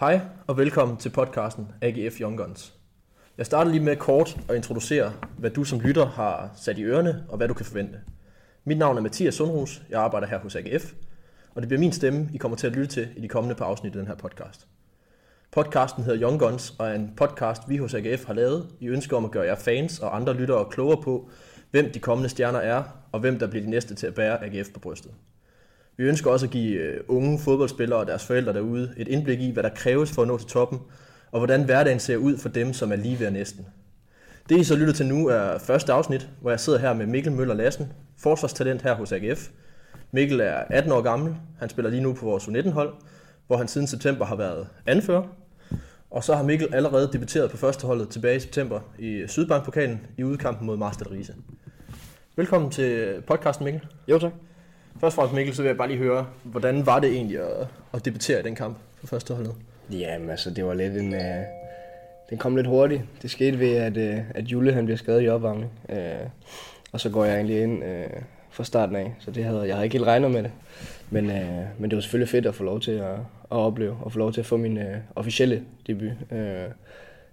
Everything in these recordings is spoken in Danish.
Hej og velkommen til podcasten AGF Young Guns. Jeg starter lige med kort at introducere, hvad du som lytter har sat i ørerne og hvad du kan forvente. Mit navn er Mathias Sundhus, jeg arbejder her hos AGF, og det bliver min stemme, I kommer til at lytte til i de kommende par afsnit af den her podcast. Podcasten hedder Young Guns og er en podcast, vi hos AGF har lavet i ønske om at gøre jer fans og andre lyttere klogere på, hvem de kommende stjerner er, og hvem der bliver de næste til at bære AGF på brystet. Vi ønsker også at give øh, unge fodboldspillere og deres forældre derude et indblik i, hvad der kræves for at nå til toppen, og hvordan hverdagen ser ud for dem, som er lige ved næsten. Det I så lytter til nu er første afsnit, hvor jeg sidder her med Mikkel Møller Lassen, forsvarstalent her hos AGF. Mikkel er 18 år gammel, han spiller lige nu på vores U19-hold, hvor han siden september har været anfører. Og så har Mikkel allerede debuteret på førsteholdet tilbage i september i Sydbankpokalen i udkampen mod Marstal Riese. Velkommen til podcasten, Mikkel. Jo, tak. Først og fremmest, Mikkel, så vil jeg bare lige høre, hvordan var det egentlig at, at debutere i den kamp for første holdet? Jamen, altså, det var lidt en... Uh, den kom lidt hurtigt. Det skete ved, at, uh, at Jule han bliver skadet i opvarmning. Uh, og så går jeg egentlig ind uh, fra starten af, så det havde, jeg havde ikke helt regnet med det. Men, uh, men det var selvfølgelig fedt at få lov til at, at opleve, og få lov til at få min uh, officielle debut. Uh,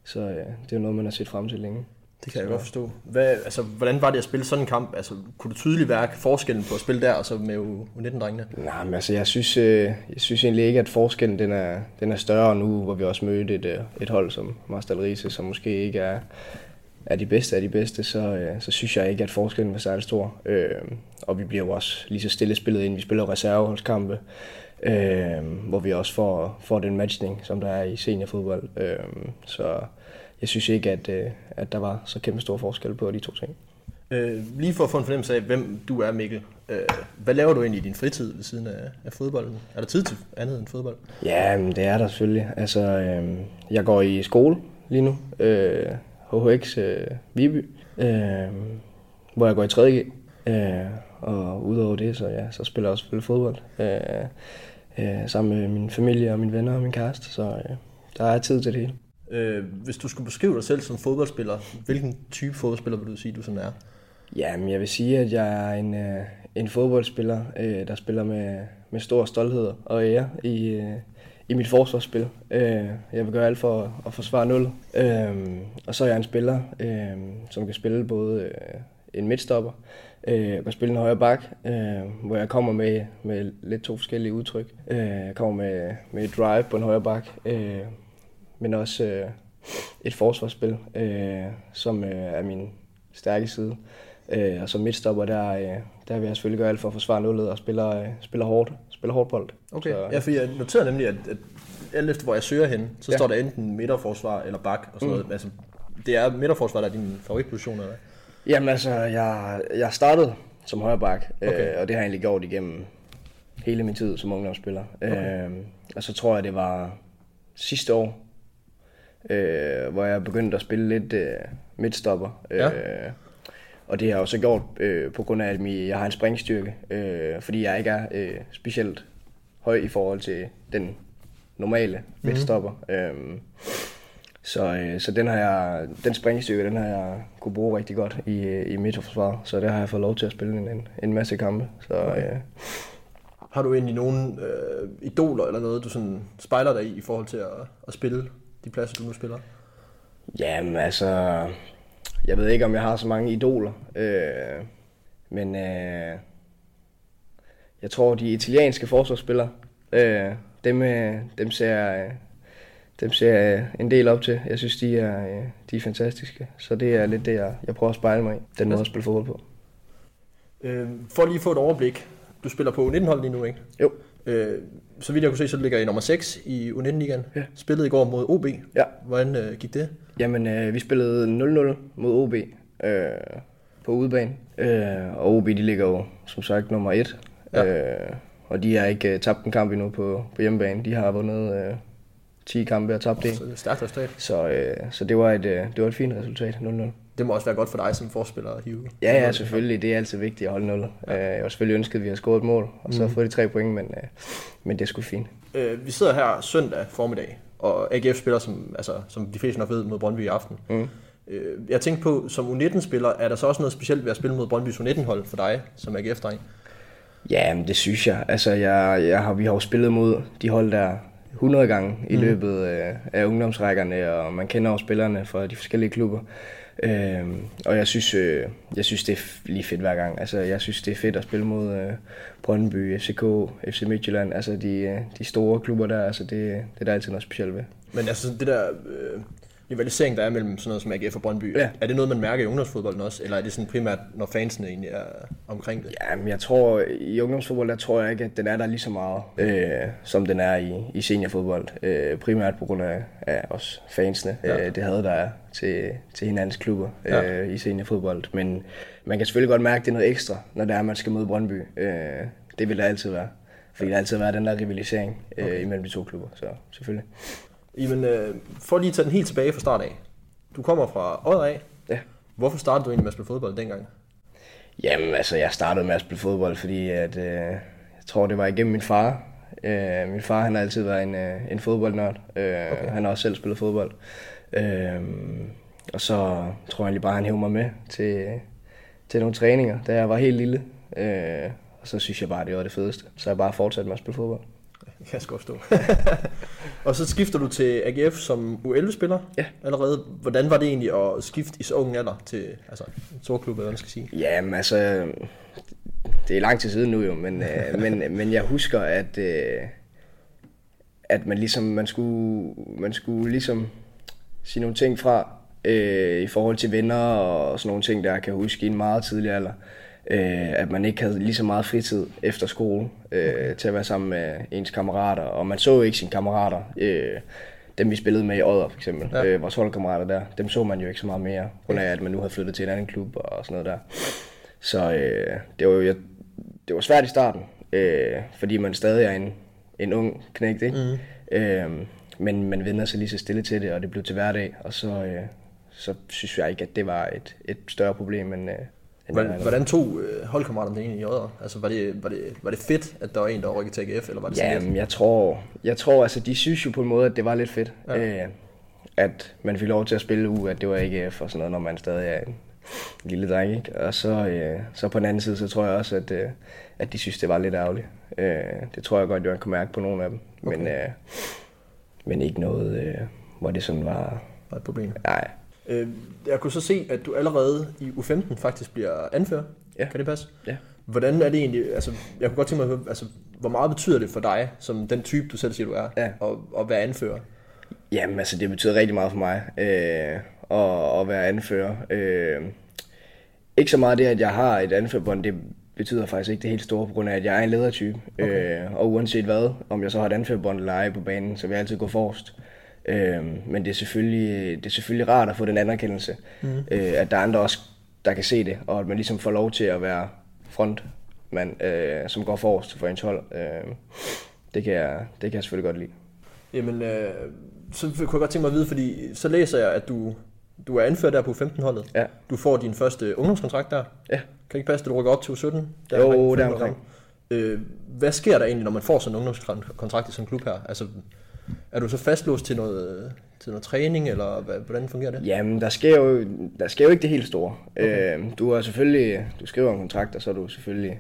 så uh, det er noget, man har set frem til længe. Det kan jeg godt forstå. Hvad, altså, hvordan var det at spille sådan en kamp? Altså, kunne du tydeligt værke forskellen på at spille der og så med U19-drengene? Nej, men altså, jeg synes, øh, jeg synes egentlig ikke, at forskellen den er, den er større nu, hvor vi også mødte et, øh, et hold som Marstal Riese, som måske ikke er, er de bedste af de bedste, så, øh, så synes jeg ikke, at forskellen var særlig stor. Øh, og vi bliver jo også lige så stille spillet ind. Vi spiller reserveholdskampe, øh, hvor vi også får, får den matchning, som der er i seniorfodbold. Øh, så jeg synes ikke, at, øh, at der var så kæmpe stor forskel på de to ting. Øh, lige for at få en fornemmelse af, hvem du er, Mikkel. Øh, hvad laver du egentlig i din fritid ved siden af, af fodbolden? Er der tid til andet end fodbold? Ja, men det er der selvfølgelig. Altså, øh, jeg går i skole lige nu. Øh, HHX øh, Viby. Øh, hvor jeg går i 3G. Øh, og udover det, så, ja, så spiller jeg også selvfølgelig fodbold. Øh, øh, sammen med min familie og mine venner og min kæreste. Så øh, der er tid til det hele. Øh, hvis du skulle beskrive dig selv som fodboldspiller, hvilken type fodboldspiller vil du sige, du sådan er? Jamen, jeg vil sige, at jeg er en, øh, en fodboldspiller, øh, der spiller med, med stor stolthed og ære i, øh, i mit forsvarsspil. Øh, jeg vil gøre alt for at, at forsvare nul. Øh, og så er jeg en spiller, øh, som kan spille både øh, en midtstopper, øh, og kan spille en højre bak, øh, hvor jeg kommer med, med lidt to forskellige udtryk. Øh, jeg kommer med, med et drive på en højre bak, øh, men også øh, et forsvarsspil, øh, som øh, er min stærke side. Øh, og som midtstopper, der, øh, der vil jeg selvfølgelig gøre alt for at forsvare nullet og spiller, øh, spiller hårdt, spiller hårdt bold. Okay, så, ja, for jeg noterede nemlig, at, at alt efter hvor jeg søger hen, så ja. står der enten midterforsvar eller bak og sådan mm. noget. Altså, det er midterforsvar, der er din favoritposition, eller Jamen altså, jeg, jeg startede som højre bak, øh, okay. øh, og det har jeg egentlig gjort igennem hele min tid som ungdomsspiller. Okay. Øh, og så tror jeg, det var sidste år, øh, hvor jeg begyndte at spille lidt øh, midtstopper. Ja. Øh, og det har jeg også gjort øh, på grund af, at jeg har en springstyrke, øh, fordi jeg ikke er øh, specielt høj i forhold til den normale mhm. midtstopper. Mm-hmm. Øh, så, øh, så den, har jeg, den springstyrke, den har jeg kunne bruge rigtig godt i, øh, i midterforsvar, så det har jeg fået lov til at spille en, en masse kampe. Så, okay. øh, har du egentlig nogle øh, idoler eller noget, du sådan spejler dig i i forhold til at, at spille de pladser, du nu spiller? Jamen altså, jeg ved ikke, om jeg har så mange idoler, øh, men øh, jeg tror, de italienske forsvarsspillere, øh, dem, øh, dem, ser, dem ser jeg en del op til. Jeg synes, de er, de er fantastiske, så det er lidt det, jeg, jeg prøver at spejle mig i, den måde at spille fodbold på. Øh, for lige at få et overblik, du spiller på 19-hold lige nu, ikke? Jo. Øh, så vidt jeg kunne se, så ligger I nummer 6 i U19-ligaen. Ja. Spillede i går mod OB. Ja. Hvordan øh, gik det? Jamen, øh, vi spillede 0-0 mod OB øh, på udebane. Øh, og OB, de ligger jo som sagt nummer 1. Ja. Øh, og de har ikke uh, tabt en kamp endnu på, på hjemmebane. De har vundet uh, 10 kampe og tabt det. Så det er stærkt resultat. Så, uh, så det, var et, uh, det var et fint resultat, 0-0 det må også være godt for dig som forspiller at hive. Ja, ja, selvfølgelig. Det er altid vigtigt at holde 0. Ja. Jeg har selvfølgelig ønsket, at vi har scoret et mål, og så mm. fået de tre point, men, øh, men det sgu fint. Øh, vi sidder her søndag formiddag, og AGF spiller, som, altså, som de fleste nok ved, mod Brøndby i aften. Mm. Jeg tænkte på, som U19-spiller, er der så også noget specielt ved at spille mod Brøndbys U19-hold for dig, som AGF-dreng? Ja, men det synes jeg. Altså, jeg, jeg har, vi har jo spillet mod de hold der 100 gange i løbet øh, af ungdomsrækkerne, og man kender også spillerne fra de forskellige klubber. Øh, og jeg synes, øh, jeg synes, det er lige fedt hver gang. Altså, jeg synes, det er fedt at spille mod øh, Brøndby, FCK, FC Midtjylland, altså de, øh, de store klubber der. Altså, det, det er der altid noget specielt ved. Men altså det der øh, rivalisering, der er mellem sådan noget som AGF og Brøndby, Ja. er det noget, man mærker i ungdomsfodbolden også? Eller er det sådan primært, når fansene egentlig er omkring det? Ja, men jeg tror, i ungdomsfodbold, der tror jeg ikke, at den er der lige så meget, øh, som den er i, i seniorfodbold. Øh, primært på grund af, af os fansene, Ja. øh, det havde der er til, til hinandens klubber Ja. øh, i seniorfodbold. Men man kan selvfølgelig godt mærke, at det er noget ekstra, når det er, at man skal møde Brøndby. Øh, det vil der altid være. Fordi der altid være den der rivalisering øh, Okay. imellem de to klubber, så selvfølgelig. Jamen, øh, for lige at tage den helt tilbage fra start af. Du kommer fra Odder af. Ja. Hvorfor startede du egentlig med at spille fodbold dengang? Jamen, altså, jeg startede med at spille fodbold, fordi at, øh, jeg tror, det var igennem min far. Øh, min far, han har altid været en, øh, en fodboldnørd. Øh, Okay. Han har også selv spillet fodbold. Øh, og så tror jeg egentlig bare, han hævde mig med til, til nogle træninger, da jeg var helt lille. Øh, og så synes jeg bare, det var det fedeste. Så jeg bare fortsat med at spille fodbold. Kan jeg sgu forstå. og så skifter du til AGF som U11-spiller Ja. allerede. Hvordan var det egentlig at skifte i så ung alder til altså, en stor klub, eller hvad man skal sige? Jamen altså, det er lang tid siden nu jo, men, øh, men, men jeg husker, at, øh, at man ligesom, man skulle, man skulle ligesom sige nogle ting fra øh, i forhold til venner og sådan nogle ting, der jeg kan huske i en meget tidlig alder. Øh, at man ikke havde lige så meget fritid efter skole øh, til at være sammen med ens kammerater, og man så jo ikke sine kammerater. Øh, dem vi spillede med i Odder for eksempel, Ja. øh, vores holdkammerater der, dem så man jo ikke så meget mere, på grund af at man nu har flyttet til en anden klub og sådan noget der. Så øh, det var jo jeg, det var svært i starten, øh, fordi man stadig er en, en ung knægt, ikke? Mm. Øh, men man vender sig lige så stille til det, og det blev til hverdag, og så, øh, så synes jeg ikke, at det var et, et større problem, end, øh, Hvordan, hvordan tog øh, holdkammeraterne det egentlig i Odder? Altså, var det, var, det, var det fedt, at der var en, der rykket til AGF, eller var det sådan lidt? Jamen, jeg tror, jeg tror, altså, de synes jo på en måde, at det var lidt fedt, Ja. øh, at man fik lov til at spille u, at det var AGF og sådan noget, når man stadig er en lille dreng, ikke? Og så, øh, så på den anden side, så tror jeg også, at, øh, at de synes, det var lidt ærgerligt. Øh, det tror jeg godt, jeg kan mærke på nogle af dem, okay. men, øh, men ikke noget, øh, hvor det sådan var, var et problem. nej, Øh, jeg kunne så se, at du allerede i U15 faktisk bliver anfører. Ja. Kan det passe? Ja. Hvordan er det egentlig, altså, jeg kunne godt tænke mig at høre, altså, hvor meget betyder det for dig, som den type, du selv siger, du er, Ja. at, at være anfører? Jamen, altså, det betyder rigtig meget for mig øh, at, at være anfører. Øh, ikke så meget det, at jeg har et anførerbånd, det betyder faktisk ikke det helt store, på grund af, at jeg er en ledertype. Okay. Øh, og uanset hvad, om jeg så har et anførerbånd eller ej på banen, så vil jeg altid gå forrest. Øh, men det er, selvfølgelig, det er selvfølgelig rart at få den anerkendelse, mm. øh, at der er andre også, der kan se det, og at man ligesom får lov til at være frontmand, øh, som går forrest for ens hold. Øh, det, kan jeg, det kan jeg selvfølgelig godt lide. Jamen, øh, så kunne jeg godt tænke mig at vide, fordi så læser jeg, at du, du er anfører der på 15-holdet. Ja. Du får din første ungdomskontrakt der. Ja. Kan ikke passe, at du rykker op til U17? Jo, deromkring. Øh, hvad sker der egentlig, når man får sådan en ungdomskontrakt i sådan en klub her? Altså, er du så fastlåst til noget, til noget træning, eller hvad, hvordan fungerer det? Jamen, der sker jo, der sker jo ikke det helt store. Okay. Øh, du er selvfølgelig, du skriver en kontrakt, og så er du selvfølgelig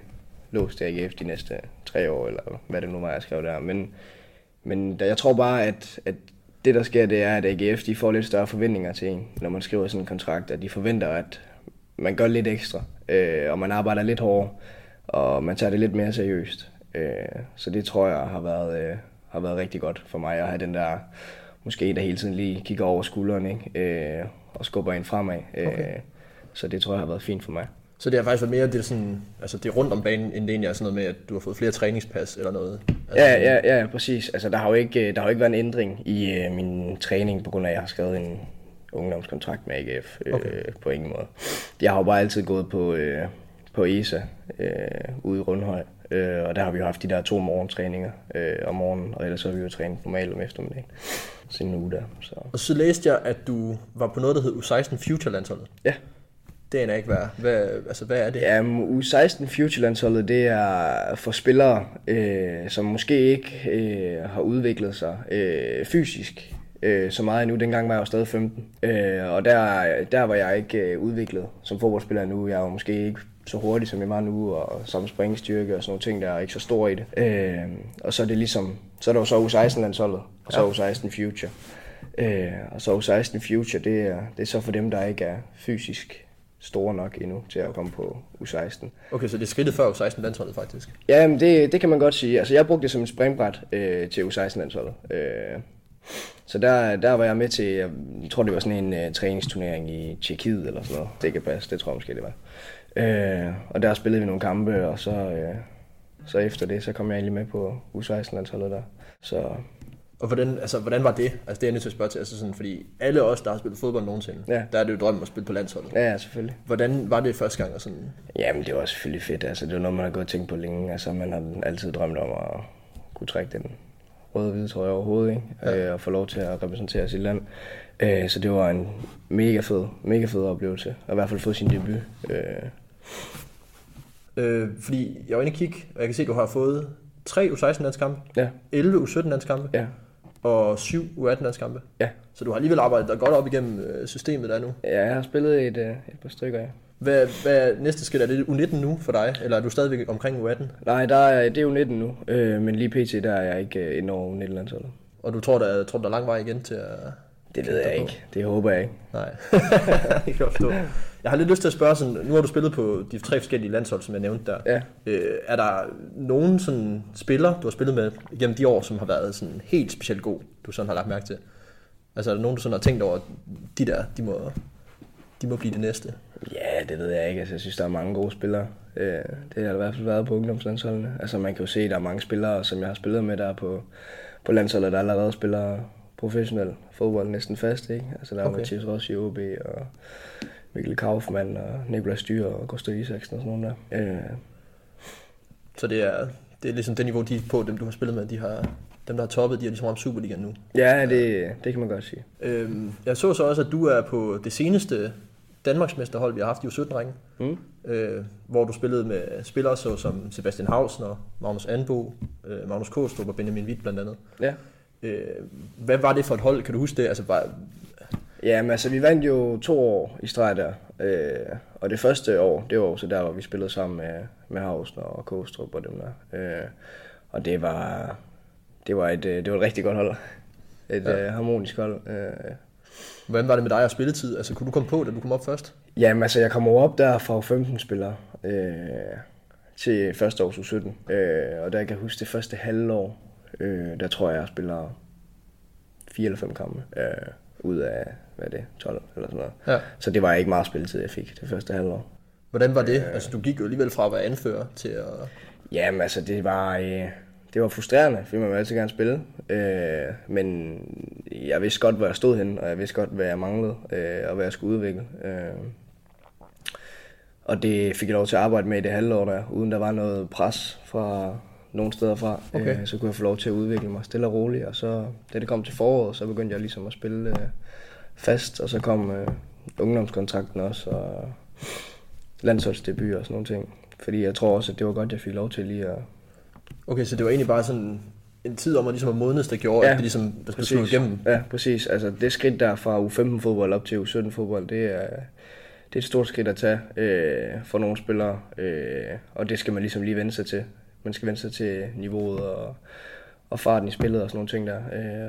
låst til AGF de næste tre år, eller hvad det nu var, jeg skrev der. Men, men der, jeg tror bare, at, at det der sker, det er, at AGF de får lidt større forventninger til en, når man skriver sådan en kontrakt, at de forventer, at man gør lidt ekstra, øh, og man arbejder lidt hårdere, og man tager det lidt mere seriøst. Øh, så det tror jeg har været, øh, har været rigtig godt for mig at have den der, måske der hele tiden lige kigger over skulderen, ikke? Øh, og skubber en fremad. Øh, Okay. Så det tror jeg har været fint for mig. Så det har faktisk været mere det er sådan, altså det er rundt om banen, end det egentlig er sådan noget med, at du har fået flere træningspas eller noget. Altså, Ja, ja, ja, ja, præcis. Altså, der har jo ikke, der har jo ikke været en ændring i øh, min træning, på grund af, at jeg har skrevet en ungdomskontrakt med AGF. Øh, Okay. På ingen måde. Jeg har jo bare altid gået på, øh, på ESA øh, ude i Rundhøj. Øh, og der har vi jo haft de der to morgentræninger øh, om morgenen, og ellers så har vi jo trænet normalt om eftermiddagen. Sådan en uge der. Så. Og så læste jeg, at du var på noget, der hed U16 Future-landsholdet. Ja. Det jeg ikke, hvad, hvad, altså, hvad er det? Ja, U16 Future-landsholdet, det er for spillere, øh, som måske ikke øh, har udviklet sig øh, fysisk øh, så meget endnu. Dengang var jeg jo stadig 15. Øh, og der, der var jeg ikke øh, udviklet som fodboldspiller nu. Jeg var måske ikke så hurtig, som jeg var nu, og som springstyrke og sådan nogle ting, der er ikke så stor i det. Øh, og så er det ligesom, så er der jo så U16-landsholdet, og så ja. U16 Future. Øh, og så U16 Future, det er, det er så for dem, der ikke er fysisk store nok endnu til at komme på U16. Okay, så det er skridtet før U16-landsholdet faktisk? Ja, men det, det kan man godt sige. Altså, jeg brugte det som et springbræt øh, til U16-landsholdet. Øh, så der, der var jeg med til, jeg tror det var sådan en uh, træningsturnering i Tjekkiet eller sådan noget. Det kan passe, det tror jeg måske det var. Øh, og der spillede vi nogle kampe, og så, øh, så efter det, så kom jeg egentlig med på U16-landsholdet der. Så og hvordan, altså, hvordan var det? Altså, det er jeg nødt til at spørge til, altså sådan, fordi alle os, der har spillet fodbold nogensinde, Ja. der er det jo drømmen at spille på landsholdet. ja, ja, selvfølgelig. Hvordan var det første gang? Og sådan, Jamen, det var selvfølgelig fedt. Altså, det var noget, man har gået og tænkt på længe. Altså, man har altid drømt om at kunne trække den røde hvide trøje over hovedet, ikke? Ja. Øh, og få lov til at repræsentere sit land. Øh, så det var en mega fed, mega fed oplevelse. Og i hvert fald få sin debut. Øh, øh, fordi jeg var inde og kigge, og jeg kan se, at du har fået 3 U16-landskampe, ja, 11 U17-landskampe ja, og 7 U18-landskampe. ja. Så du har alligevel arbejdet dig godt op igennem øh, systemet der nu. Ja, jeg har spillet et, øh, et par stykker, ja. Hvad, hvad er næste skridt? Er det U19 nu for dig, eller er du stadigvæk omkring U18? Nej, der er, det er jo 19 nu, øh, men lige pt. der er jeg ikke øh, inde over 19 landsholdet. Og du tror, der, er- tror, der er lang vej igen til at... Det ved jeg ikke. Det håber jeg ikke. Nej, det kan jeg forstå. Jeg har lidt lyst til at spørge sådan, nu har du spillet på de tre forskellige landshold, som jeg nævnte der. Ja. Øh, er der nogen sådan spiller, du har spillet med gennem de år, som har været sådan helt specielt god, du sådan har lagt mærke til? Altså er der nogen, du sådan har tænkt over, de der, de må, de må blive det næste? Ja, det ved jeg ikke. Altså, jeg synes, der er mange gode spillere. Øh, Det har der i hvert fald været på ungdomslandsholdene. Altså, man kan jo se, at der er mange spillere, som jeg har spillet med, der er på, på landsholdet, der allerede spiller professionel fodbold næsten fast. Ikke? Altså, der er Okay. Mathias Rossi i OB, og Mikkel Kaufmann, og Nikolaj Styr, og Gustav Isaksen og sådan nogle der. Øh, Så det er, det er ligesom det niveau, de er på, dem du har spillet med, de har, dem der har toppet, de har ligesom ramt Superligaen nu. Ja, det, det kan man godt sige. Øhm, jeg så så også, at du er på det seneste Danmarksmesterhold, vi har haft i U17-ringen, Mm. øh, hvor du spillede med spillere så som Sebastian Hausner, Magnus Anbo, øh, Magnus Kostrup og Benjamin Witt blandt andet. Ja. Øh, hvad var det for et hold? Kan du huske det? Altså, bare, Ja, men altså, vi vandt jo to år i streg der. Øh, og det første år, det var jo så der, hvor vi spillede sammen med, med Hausner og Kostrup og dem der. Øh, og det var, det var et, øh, det var et rigtig godt hold. Et Ja. øh, harmonisk hold. Øh, hvordan var det med dig og spilletid? Altså, kunne du komme på, da du kom op først? Jamen altså, jeg jo op der fra 15 spillere øh, til første års U17. Øh, og der jeg kan huske det første halvår, øh, der tror jeg, jeg spiller fire eller fem kampe øh, ud af, hvad er det, 12 eller sådan noget. Ja. Så det var ikke meget spilletid, jeg fik det første halvår. Hvordan var det? Altså, du gik jo alligevel fra at være anfører til at... Jamen altså, det var, øh, det var frustrerende, fordi man vil altid gerne spille. Øh, men jeg vidste godt, hvor jeg stod henne, og jeg vidste godt, hvad jeg manglede, øh, og hvad jeg skulle udvikle. Øh, og det fik jeg lov til at arbejde med i det halve år der, uden der var noget pres fra nogle steder fra. Okay. Øh, så kunne jeg få lov til at udvikle mig stille og roligt, og så, da det kom til foråret, så begyndte jeg ligesom at spille øh, fast, og så kom øh, ungdomskontrakten også, og landsholdsdebut og sådan nogle ting. Fordi jeg tror også, at det var godt, jeg fik lov til lige at... Okay, så det var egentlig bare sådan en tid om at ligesom at modnes, der gjorde, Ja, at det ligesom der skulle slå igennem. Ja, præcis. Altså det skridt der fra U15-fodbold op til U17-fodbold, det er, det er et stort skridt at tage øh, for nogle spillere. Øh, og det skal man ligesom lige vende sig til. Man skal vende sig til niveauet og, og farten i spillet og sådan nogle ting der.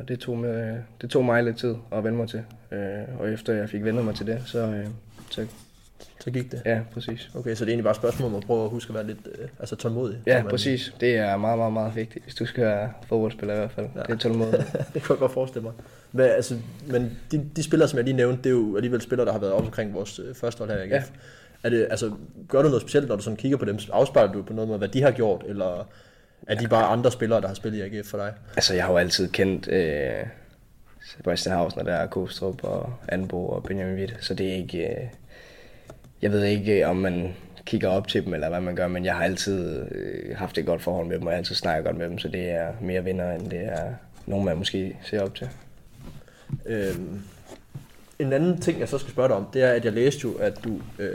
Øh, det, tog med, det tog mig lidt tid at vende mig til. Øh, og efter jeg fik vendt mig til det, så, øh, så Så gik det. ja, præcis. Okay, så det er egentlig bare et spørgsmål om at prøve at huske at være lidt øh, altså tålmodig. Ja, man- præcis. Det er meget, meget, meget vigtigt, hvis du skal være fodboldspiller i hvert fald. Ja. Det er tålmodighed. det kan jeg godt forestille mig. Hvad, altså, men de, de spillere, som jeg lige nævnte, det er jo alligevel spillere, der har været op omkring vores øh, første hold her i AGF. Ja. Er det, altså, gør du noget specielt, når du sådan kigger på dem? Afspejler du på noget med, hvad de har gjort, eller er de bare andre spillere, der har spillet i AGF for dig? Altså, jeg har jo altid kendt øh, Sebastian Hausner, der er Kostrup og Anbo og Benjamin Witt, så det er ikke... Øh, jeg ved ikke, om man kigger op til dem, eller hvad man gør, men jeg har altid øh, haft et godt forhold med dem, og jeg har altid snakket godt med dem, så det er mere vinder, end det er nogen, man måske ser op til. Øhm, en anden ting, jeg så skal spørge dig om, det er, at jeg læste jo, at du øh,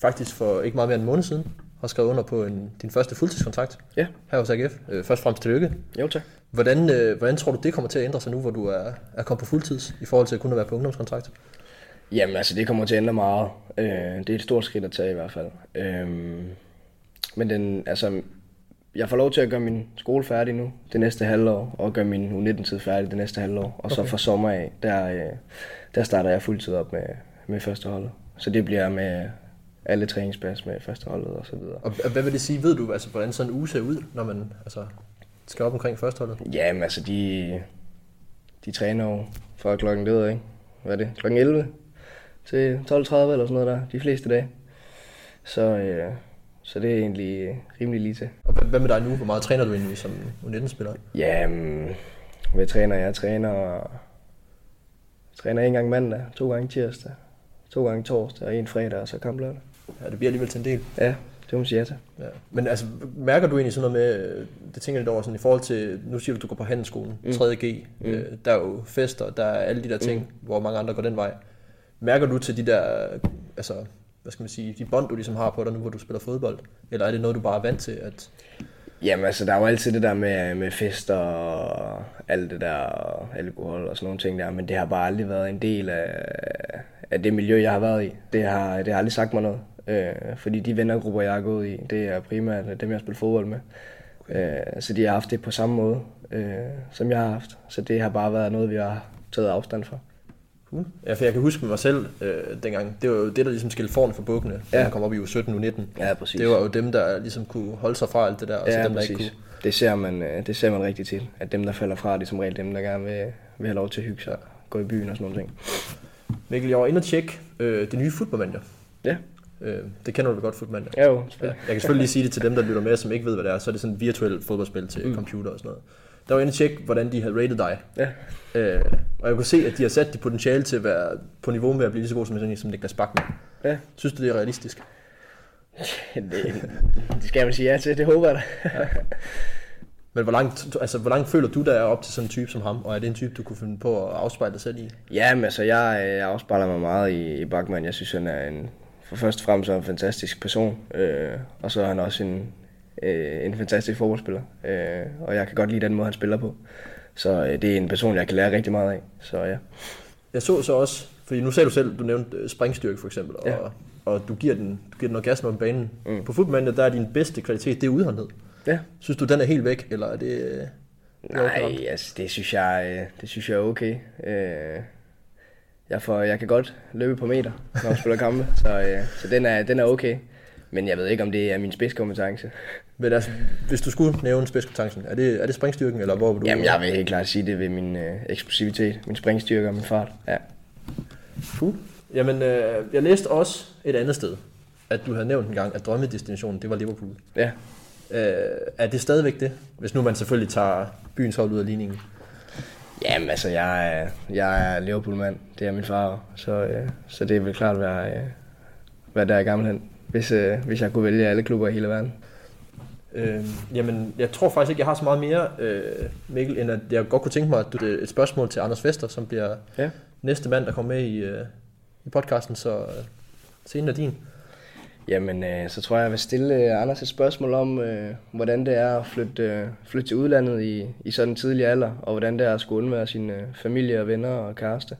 faktisk for ikke meget mere end en måned siden har skrevet under på en, din første fuldtidskontrakt Ja, her hos AGF. Øh, først og fremmest tillykke. jo tak. Hvordan, øh, hvordan tror du, det kommer til at ændre sig nu, hvor du er, er kommet på fuldtids, i forhold til at kunne være på ungdomskontrakt? Jamen altså, det kommer til at ændre meget. Øh, det er et stort skridt at tage i hvert fald. Øh, men den, altså, jeg får lov til at gøre min skole færdig nu det næste halvår, og gøre min U19-tid færdig det næste halvår. Og okay. så fra sommer af, der, øh, der starter jeg fuldtid op med, med førsteholdet. Så det bliver med alle træningspas med førsteholdet og så videre. Og hvad vil det sige? Ved du, altså, hvordan sådan en uge ser ud, når man altså, skal op omkring førsteholdet? Jamen altså, de, de træner jo fra klokken, det ved jeg ikke, hvad er det, klokken 11 til 12.30 eller sådan noget der, de fleste dage. Så, øh, så det er egentlig rimelig lige til. Og hvad med dig nu? Hvor meget træner du egentlig som U19-spiller? Jamen, hvad træner jeg? Træner, jeg træner en gang mandag, to gange tirsdag, to gange torsdag og en fredag, og så kamplørdag. Ja, det bliver alligevel til en del. Ja, det må man sige ja til. Ja. Men altså, mærker du egentlig sådan noget med, det tænker jeg lidt over, sådan i forhold til, nu siger du, du går på handelsskolen, mm. 3.G, mm. øh, der er jo fester, der er alle de der ting, mm. hvor mange andre går den vej. Mærker du til de der, altså, hvad skal man sige, de bånd, du ligesom har på dig nu, hvor du spiller fodbold? Eller er det noget, du bare er vant til? At... Jamen altså, der er jo altid det der med, med fester og alt det der, og alkohol og sådan nogle ting der, men det har bare aldrig været en del af, af det miljø, jeg har været i. Det har, det har aldrig sagt mig noget. Øh, fordi de vennergrupper, jeg har gået i, det er primært dem, jeg har spillet fodbold med. Okay. Øh, så de har haft det på samme måde, øh, som jeg har haft. Så det har bare været noget, vi har taget afstand fra. Cool. Ja, for jeg kan huske mig selv øh, dengang, det var jo det, der ligesom skilte foran for bukkene, ja. man kom op i u 17 u 19. Ja, præcis. Det var jo dem, der ligesom kunne holde sig fra alt det der, og ja, så dem, præcis. der ikke kunne. Det ser, man, øh, det ser man rigtig til, at dem, der falder fra, det er som regel dem, der gerne vil, vil have lov til at hygge sig, gå i byen og sådan ting. Mikkel, jeg var inde og tjekke øh, det nye fodboldmanager. Ja. Øh, det kender du vel godt, Footmanager? Ja, jo. Ja. Jeg kan selvfølgelig lige sige det til dem, der lytter med, som ikke ved, hvad det er. Så er det sådan et virtuelt fodboldspil til mm. computer og sådan noget. Der var inde og tjekke, hvordan de havde rated dig. Ja. Øh, og jeg kunne se, at de har sat dit potentiale til at være på niveau med at blive lige så god som, som Niklas Bachmann. Ja. Synes du, det er realistisk? det, det skal man sige ja til, det håber jeg da. ja. Men hvor langt, altså, hvor langt føler du, der er op til sådan en type som ham? Og er det en type, du kunne finde på at afspejle dig selv i? Ja, men altså, jeg, jeg afspejler mig meget i, i Bachmann. Jeg synes, han er en, for først og fremmest er en fantastisk person. Øh, og så er han også en, øh, en fantastisk fodboldspiller. Øh, og jeg kan godt lide den måde, han spiller på. Så øh, det er en person, jeg kan lære rigtig meget af. Så ja. Jeg så så også, fordi nu sagde du selv, du nævnte øh, springstyrke for eksempel, og, ja. og du giver den, du giver den orgasme på banen. Mm. På fodboldmanden, der er din bedste kvalitet, det er udholdenhed. Ja. Synes du, den er helt væk, eller er det... Øh, Nej, altså, det synes jeg, øh, det synes jeg er okay. Jeg, får, jeg kan godt løbe på meter, når jeg spiller kampe, så, så den, er, den er okay. Men jeg ved ikke, om det er min spidskompetence. Men altså, hvis du skulle nævne spidskompetencen, er det, er det springstyrken, eller hvor vil du... Jamen, jeg vil helt klart sige det ved min øh, eksplosivitet, min springstyrke og min fart, ja. Cool. Jamen, øh, jeg læste også et andet sted, at du havde nævnt en gang, at drømmedestinationen, det var Liverpool. Ja. Øh, er det stadigvæk det, hvis nu man selvfølgelig tager byens hold ud af ligningen? Jamen, altså, jeg er, jeg er Liverpool-mand. Det er min far, så, øh, så det vil klart være, øh, være der i gammel hen hvis, øh, hvis jeg kunne vælge alle klubber i hele verden? Øh, jamen, jeg tror faktisk ikke, jeg har så meget mere, øh, Mikkel, end at jeg godt kunne tænke mig, at du et spørgsmål til Anders Vester, som bliver ja. næste mand, der kommer med i, øh, i podcasten, så øh, scenen er din. Jamen, øh, så tror jeg, jeg vil stille øh, Anders et spørgsmål om, øh, hvordan det er at flytte, øh, flytte til udlandet i, i sådan en tidlig alder, og hvordan det er at skulle undvære sine øh, familie og venner og kæreste.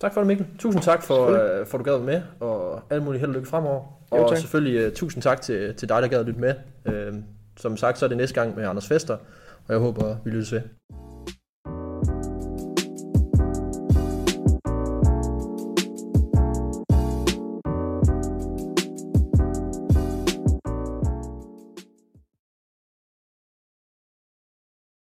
Tak for det, Mikkel. Tusind tak for, uh, for at du gad med, og alt muligt held og lykke fremover. Jo, og tak. selvfølgelig uh, tusind tak til, til dig, der gad at lytte med. Uh, som sagt, så er det næste gang med Anders Fester, og jeg håber, vi lyttes ved.